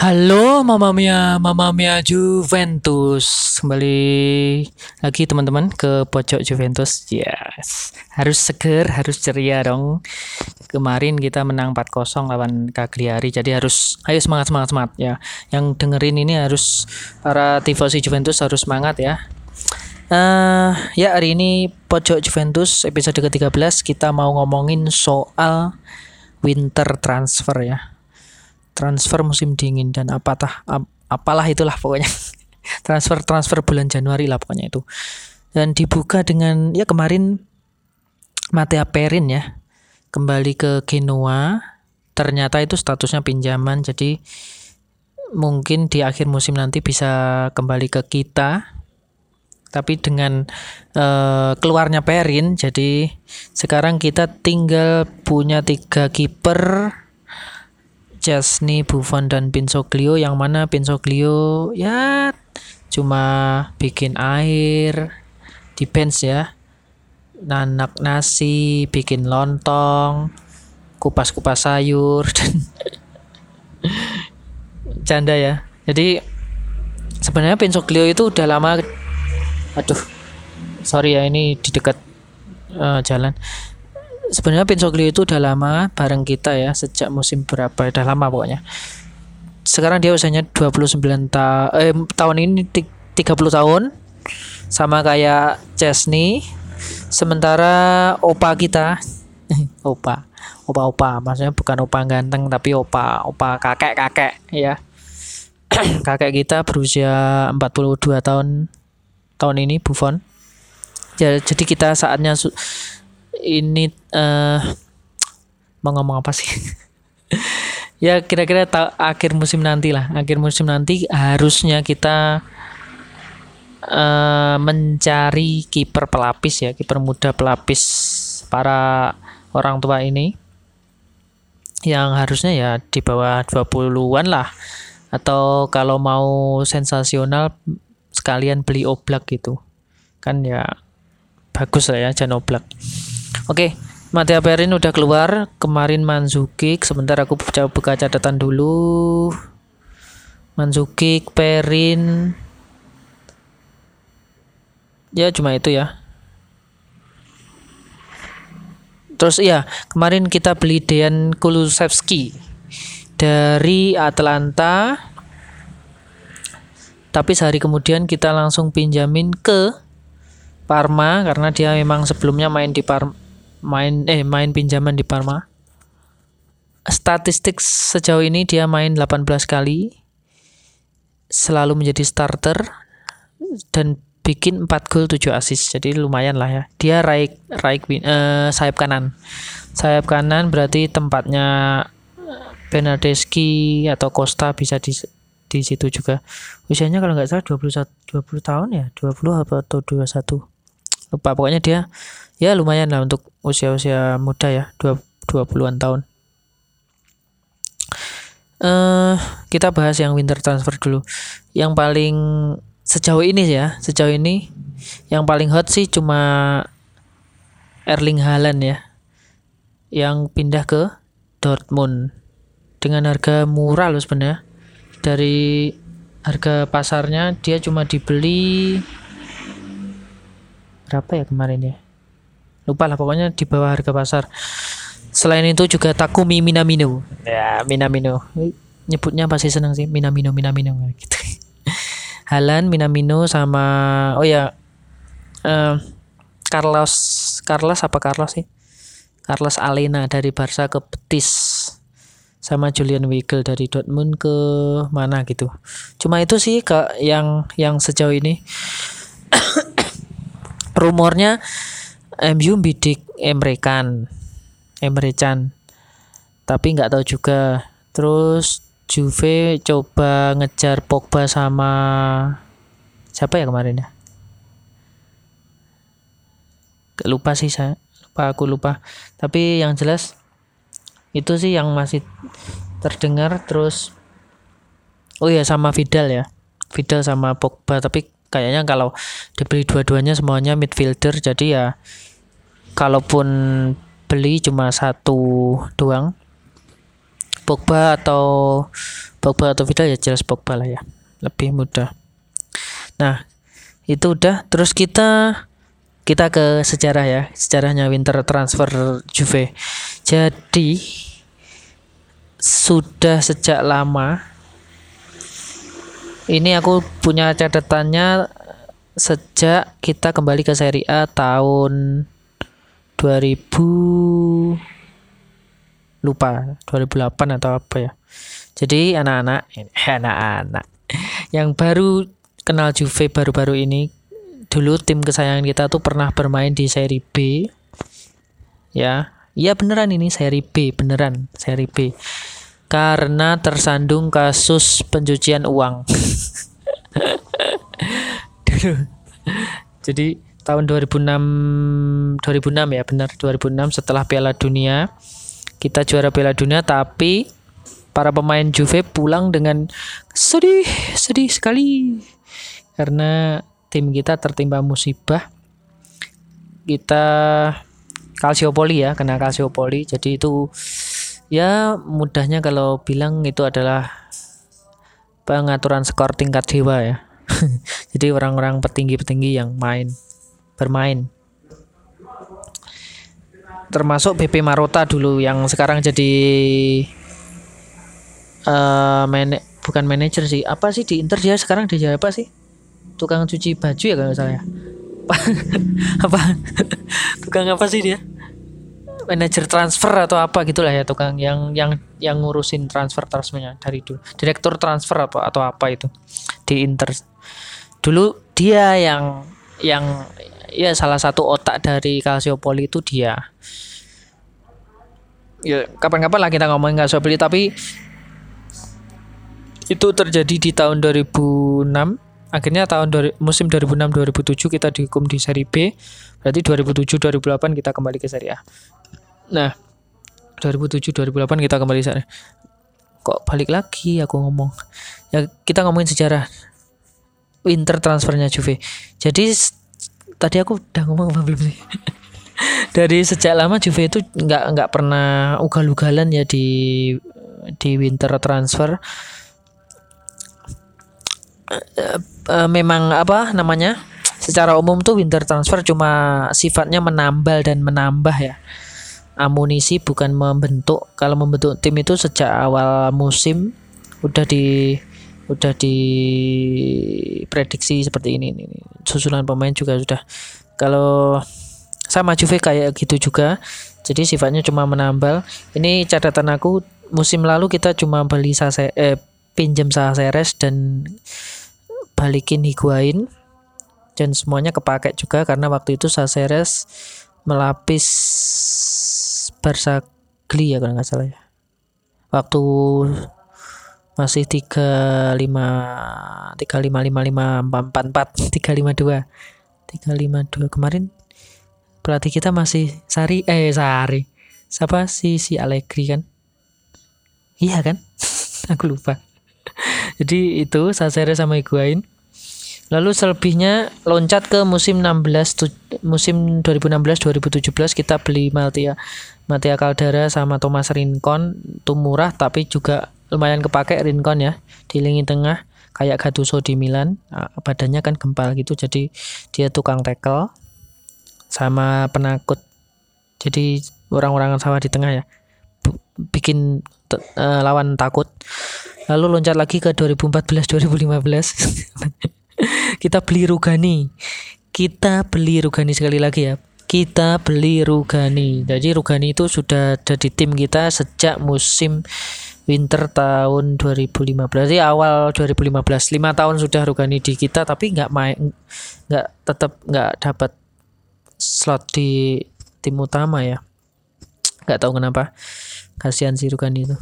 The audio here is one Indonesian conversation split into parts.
Halo Mama Mia, Mama Mia Juventus. Kembali lagi teman-teman ke pojok Juventus. Yes. Harus seger, harus ceria dong. Kemarin kita menang 4-0 lawan Cagliari. Jadi harus ayo semangat semangat semangat ya. Yang dengerin ini harus para tifosi Juventus harus semangat ya. Uh, ya hari ini pojok Juventus episode ke-13 kita mau ngomongin soal winter transfer ya transfer musim dingin dan apatah ap, apalah itulah pokoknya. Transfer transfer bulan Januari lah pokoknya itu. Dan dibuka dengan ya kemarin Matea Perin ya kembali ke Genoa. Ternyata itu statusnya pinjaman jadi mungkin di akhir musim nanti bisa kembali ke kita. Tapi dengan uh, keluarnya Perin jadi sekarang kita tinggal punya tiga kiper Chesney, Buffon dan Pinsoglio yang mana Pinsoglio ya cuma bikin air di bench ya. Nanak nasi bikin lontong kupas-kupas sayur dan canda ya. Jadi sebenarnya Pinsoglio itu udah lama aduh sorry ya ini di dekat uh, jalan sebenarnya Pinsoglio itu udah lama bareng kita ya sejak musim berapa udah lama pokoknya. Sekarang dia usianya 29 ta eh, tahun ini 30 tahun sama kayak Chesney. Sementara opa kita opa opa opa maksudnya bukan opa ganteng tapi opa opa kakek kakek ya. Kakek kita berusia 42 tahun tahun ini Buffon jadi kita saatnya ini uh, mau ngomong apa sih? ya kira-kira akhir musim nanti lah. Akhir musim nanti harusnya kita uh, mencari kiper pelapis ya, kiper muda pelapis para orang tua ini yang harusnya ya di bawah 20-an lah atau kalau mau sensasional sekalian beli oblak gitu kan ya bagus lah ya jangan oblak Oke, Matea Perin udah keluar. Kemarin Manzukic. Sebentar aku buka, catatan dulu. Manzukic, Perin. Ya cuma itu ya. Terus iya, kemarin kita beli Dejan Kulusevski dari Atlanta. Tapi sehari kemudian kita langsung pinjamin ke Parma karena dia memang sebelumnya main di Parma main eh main pinjaman di Parma. Statistik sejauh ini dia main 18 kali. Selalu menjadi starter dan bikin 4 gol 7 assist. Jadi lumayan lah ya. Dia right right uh, sayap kanan. Sayap kanan berarti tempatnya Bernardeschi atau Costa bisa di di situ juga. Usianya kalau nggak salah 21 20 tahun ya, 20 atau 21. Lupa pokoknya dia ya lumayan lah untuk usia-usia muda ya, 20-an tahun. Uh, kita bahas yang winter transfer dulu. Yang paling sejauh ini ya, sejauh ini yang paling hot sih cuma Erling Haaland ya. Yang pindah ke Dortmund dengan harga murah loh sebenarnya. Dari harga pasarnya dia cuma dibeli berapa ya kemarin ya? Lupa lah pokoknya di bawah harga pasar. Selain itu juga Takumi Minamino. Ya Minamino. Nyebutnya pasti senang sih Minamino Minamino. Gitu. Halan Minamino sama oh ya uh, Carlos Carlos apa Carlos sih? Carlos Alena dari Barca ke Betis. Sama Julian Weigel dari Dortmund ke mana gitu. Cuma itu sih ke yang yang sejauh ini. Rumornya MU bidik Emre Can Emre Can tapi nggak tahu juga. Terus Juve coba ngejar Pogba sama siapa ya kemarin ya? Lupa sih saya. Lupa aku lupa. Tapi yang jelas itu sih yang masih terdengar. Terus oh ya sama Vidal ya. Vidal sama Pogba. Tapi kayaknya kalau dibeli dua-duanya semuanya midfielder. Jadi ya kalaupun beli cuma satu doang Pogba atau Pogba atau Vidal ya jelas Pogba lah ya lebih mudah. Nah itu udah. Terus kita kita ke sejarah ya sejarahnya winter transfer Juve. Jadi sudah sejak lama ini aku punya catatannya sejak kita kembali ke Serie A tahun 2000 lupa 2008 atau apa ya. Jadi anak-anak anak-anak yang baru kenal Juve baru-baru ini dulu tim kesayangan kita tuh pernah bermain di Serie B. Ya iya beneran ini Serie B beneran Serie B. Karena tersandung kasus pencucian uang. Dulu. Jadi tahun 2006 2006 ya benar 2006 setelah Piala Dunia kita juara Piala Dunia tapi para pemain Juve pulang dengan sedih, sedih sekali karena tim kita tertimpa musibah. Kita Calciopoli ya, kena Calciopoli. Jadi itu ya mudahnya kalau bilang itu adalah pengaturan skor tingkat dewa ya. Jadi orang-orang petinggi-petinggi yang main bermain. Termasuk BP Marota dulu yang sekarang jadi uh, man bukan manajer sih. Apa sih di Inter dia sekarang dia apa sih? Tukang cuci baju ya kalau saya apa? Tukang apa sih dia? Manajer transfer atau apa gitulah ya tukang yang yang yang ngurusin transfer transfernya dari dulu direktur transfer apa atau apa itu di Inter. Dulu dia yang yang ya salah satu otak dari Calciopoli itu dia. Ya kapan-kapan lah kita ngomongin Calciopoli tapi itu terjadi di tahun 2006 akhirnya tahun musim 2006-2007 kita dihukum di seri B. Berarti 2007-2008 kita kembali ke seri A. Nah 2007-2008 kita kembali sana kok balik lagi aku ngomong? Ya kita ngomongin sejarah winter transfernya Juve. Jadi tadi aku udah ngomong apa belum sih? Dari sejak lama Juve itu nggak nggak pernah ugal-ugalan ya di di winter transfer. Uh, uh, memang apa namanya? Secara umum tuh winter transfer cuma sifatnya menambal dan menambah ya. Amunisi bukan membentuk. Kalau membentuk tim itu sejak awal musim udah di udah diprediksi seperti ini, ini susunan pemain juga sudah. Kalau sama Juve kayak gitu juga jadi sifatnya cuma menambal. Ini catatan aku musim lalu kita cuma beli Sase eh, pinjam Saseres dan balikin Higuain. Dan semuanya kepakai juga karena waktu itu Saseres melapis Barca Gli ya kalau nggak salah ya. Waktu masih tiga lima tiga lima lima lima empat empat tiga lima dua tiga lima dua. Kemarin pelatih kita masih Sari eh Sari. Siapa? Si si Allegri kan? Iya kan? Aku lupa. Jadi itu Sasere sama Higuain. Lalu selebihnya loncat ke musim 16 musim 2016 2017 kita beli Matia Matia Caldera sama Thomas Rincon itu murah tapi juga lumayan kepake Rincon ya di lini tengah kayak Gattuso di Milan. Ah, badannya kan gempal gitu jadi dia tukang tackle sama penakut. Jadi orang-orang sawah di tengah ya bikin uh, lawan takut. Lalu loncat lagi ke 2014 2015 kita beli Rugani. Kita beli Rugani sekali lagi ya. Kita beli Rugani. Jadi Rugani itu sudah ada di tim kita sejak musim winter tahun 2015 berarti awal 2015 lima tahun sudah Rugani di kita tapi nggak main nggak tetap nggak dapat slot di tim utama ya. Nggak tahu kenapa. Kasihan si Rugani itu.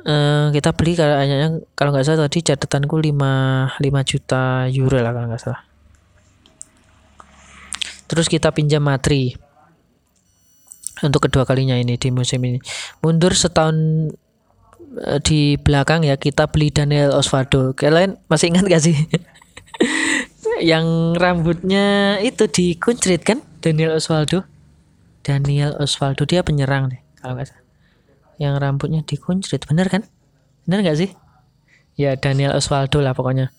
Uh, kita beli kayaknya kalau nggak salah tadi catatanku 5 5 juta euro lah kalau nggak salah. Terus kita pinjam matri untuk kedua kalinya ini di musim ini. Mundur setahun uh, di belakang ya kita beli Daniel Osvaldo. Kalian masih ingat gak sih? yang rambutnya itu dikuncrit kan Daniel Osvaldo. Daniel Osvaldo dia penyerang deh kalau nggak salah. Yang rambutnya dikuncrit bener kan? bener nggak sih ya Daniel Osvaldo lah pokoknya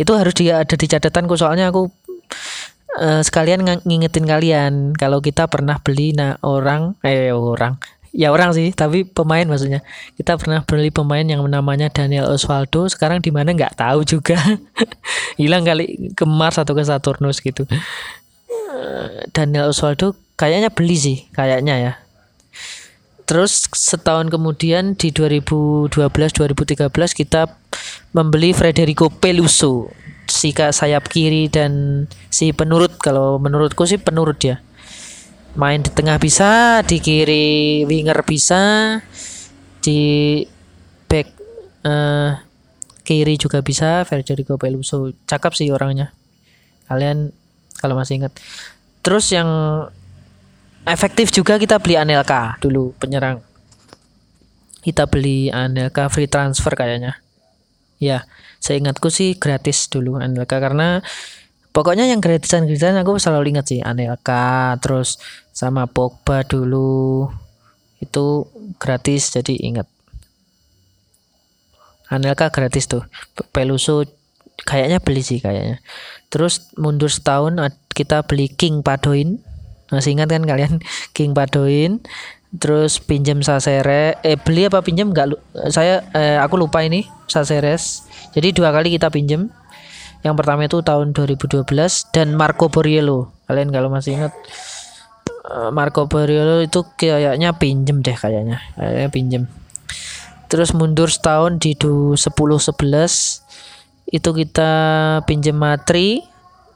itu harus dia ada di catatanku soalnya aku uh, sekalian ngingetin kalian kalau kita pernah beli nah orang eh orang. Ya orang sih tapi pemain maksudnya. Kita pernah beli pemain yang namanya Daniel Osvaldo sekarang di mana nggak tahu juga. Hilang kali ke Mars atau ke Saturnus gitu. Eh, Daniel Osvaldo kayaknya beli sih kayaknya ya. Terus setahun kemudian di 2012 2013 kita membeli Federico Peluso si sayap kiri dan si penurut. Kalau menurutku sih penurut ya. Main di tengah bisa di kiri winger bisa di back uh, kiri juga bisa. Federico Peluso cakep sih orangnya. Kalian kalau masih ingat. Terus yang efektif juga kita beli Anelka dulu penyerang. Kita beli Anelka free transfer kayaknya. Ya saya ingatku sih gratis dulu Anelka karena pokoknya yang gratisan gratisan aku selalu ingat sih Anelka terus sama Pogba dulu itu gratis jadi ingat. Anelka gratis tuh Peluso kayaknya beli sih kayaknya. Terus mundur setahun kita beli King Padoin. Masih ingat kan kalian? King Padoin terus pinjam Sasere. Eh beli apa pinjam? Nggak saya eh, aku lupa ini Saseres jadi dua kali kita pinjam. Yang pertama itu tahun 2012 dan Marco Borriello. Kalian kalau masih ingat eh, Marco Borriello itu kayaknya pinjem deh kayaknya. Kayaknya pinjem terus mundur setahun di 10 11 itu kita pinjem matri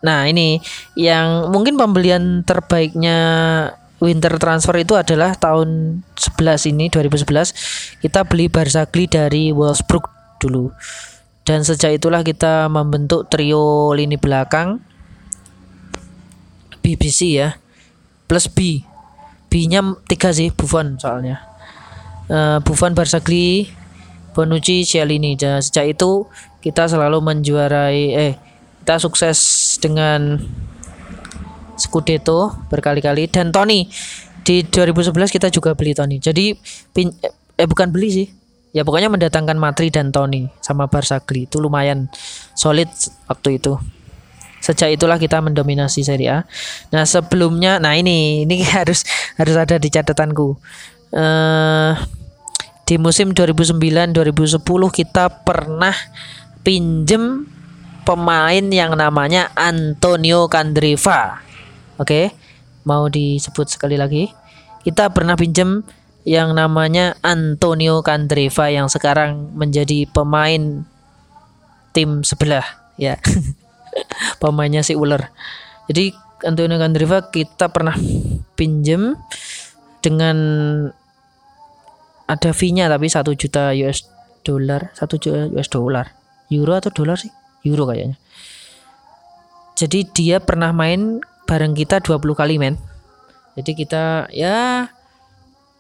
nah ini yang mungkin pembelian terbaiknya winter transfer itu adalah tahun 11 ini 2011 kita beli Barzagli dari Wolfsburg dulu. Dan sejak itulah kita membentuk trio lini belakang. BBC ya. Plus B. B nya tiga sih Buffon soalnya. Uh, Buffon Barzagli Bonucci Cialini dan sejak itu kita selalu menjuarai eh kita sukses dengan Scudetto berkali-kali dan Tony di 2011 kita juga beli Tony. Jadi pin, eh bukan beli sih. Ya pokoknya mendatangkan Matri dan Tony sama Barsagli itu lumayan solid waktu itu. Sejak itulah kita mendominasi Serie A. Nah, sebelumnya nah ini ini harus harus ada di catatanku. Uh, di musim 2009-2010 kita pernah pinjem pemain yang namanya Antonio Candreva Oke, mau disebut sekali lagi. Kita pernah pinjam yang namanya Antonio Candreva yang sekarang menjadi pemain tim sebelah ya. Pemainnya si Ular. Jadi Antonio Candreva kita pernah pinjam dengan ada fee-nya tapi satu juta US dollar, satu juta US dollar, euro atau dolar sih? Euro kayaknya. Jadi dia pernah main bareng kita 20 kali men. Jadi kita ya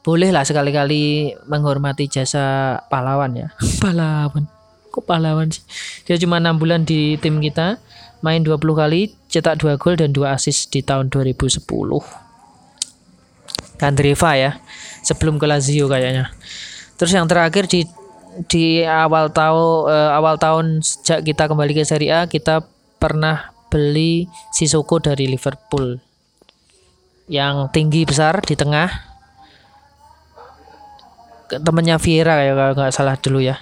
bolehlah sekali-kali menghormati jasa pahlawan ya. Pahlawan. Kok pahlawan sih? Dia cuma enam bulan di tim kita main 20 kali cetak dua gol dan dua assist di tahun 2010 Kandreva ya. Sebelum ke Lazio kayaknya. Terus yang terakhir di di awal tahun uh, awal tahun sejak kita kembali ke Serie A kita pernah beli Sisoko dari Liverpool. Yang tinggi besar di tengah. Temennya Vieira kayak kalau nggak salah dulu ya.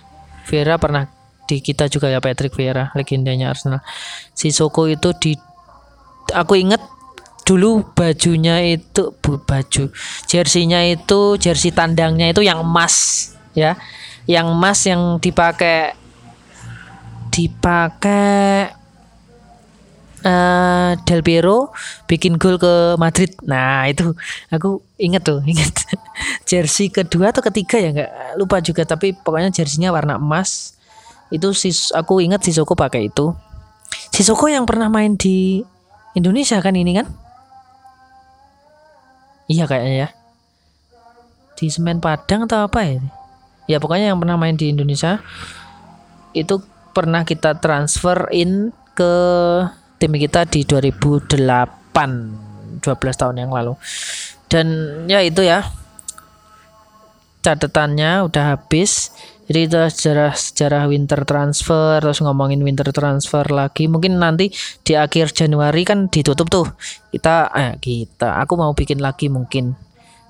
Vieira pernah di kita juga ya Patrick Vieira legendanya Arsenal. Sisoko itu di aku inget dulu bajunya itu bu, baju jersinya itu jersey tandangnya itu yang emas ya. Yang emas yang dipakai dipakai uh, Del Piero bikin gol ke Madrid. Nah itu aku inget tuh, inget jersey kedua atau ketiga ya nggak lupa juga. Tapi pokoknya jersinya warna emas. Itu sis, aku inget Sisoko pakai itu. Sisoko yang pernah main di Indonesia kan ini kan? Iya kayaknya ya. Di Semen Padang atau apa ya? Ya pokoknya yang pernah main di Indonesia itu pernah kita transfer in ke tim kita di 2008 12 tahun yang lalu dan ya itu ya catatannya udah habis Jadi itu sejarah sejarah winter transfer terus ngomongin winter transfer lagi. Mungkin nanti di akhir Januari kan ditutup tuh. Kita eh kita aku mau bikin lagi mungkin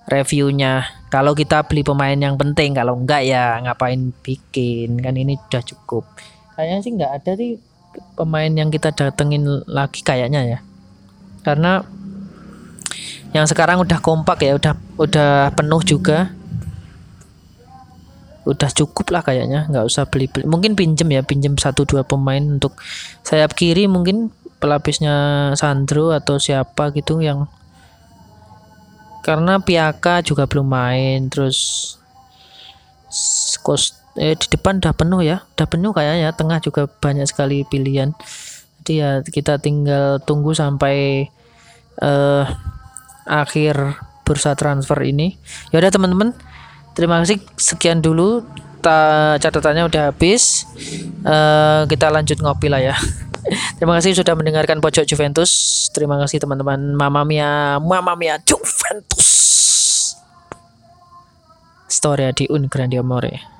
reviewnya. Kalau kita beli pemain yang penting, kalau enggak ya ngapain bikin kan ini udah cukup. Kayaknya sih nggak ada sih pemain yang kita datengin lagi kayaknya ya. Karena yang sekarang udah kompak ya, udah udah penuh juga udah cukup lah kayaknya nggak usah beli, beli mungkin pinjem ya pinjem satu dua pemain untuk sayap kiri mungkin pelapisnya Sandro atau siapa gitu yang karena Piaka juga belum main terus kos eh di depan udah penuh ya. Udah penuh kayaknya. Tengah juga banyak sekali pilihan. Jadi ya kita tinggal tunggu sampai eh akhir bursa transfer ini. Ya udah teman-teman. Terima kasih. Sekian dulu. Ta catatannya udah habis. Uh, kita lanjut ngopi lah ya. Terima kasih sudah mendengarkan pojok Juventus. Terima kasih teman-teman. Mama Mia. Mama Mia. Juventus. Storia di Un Grande Amore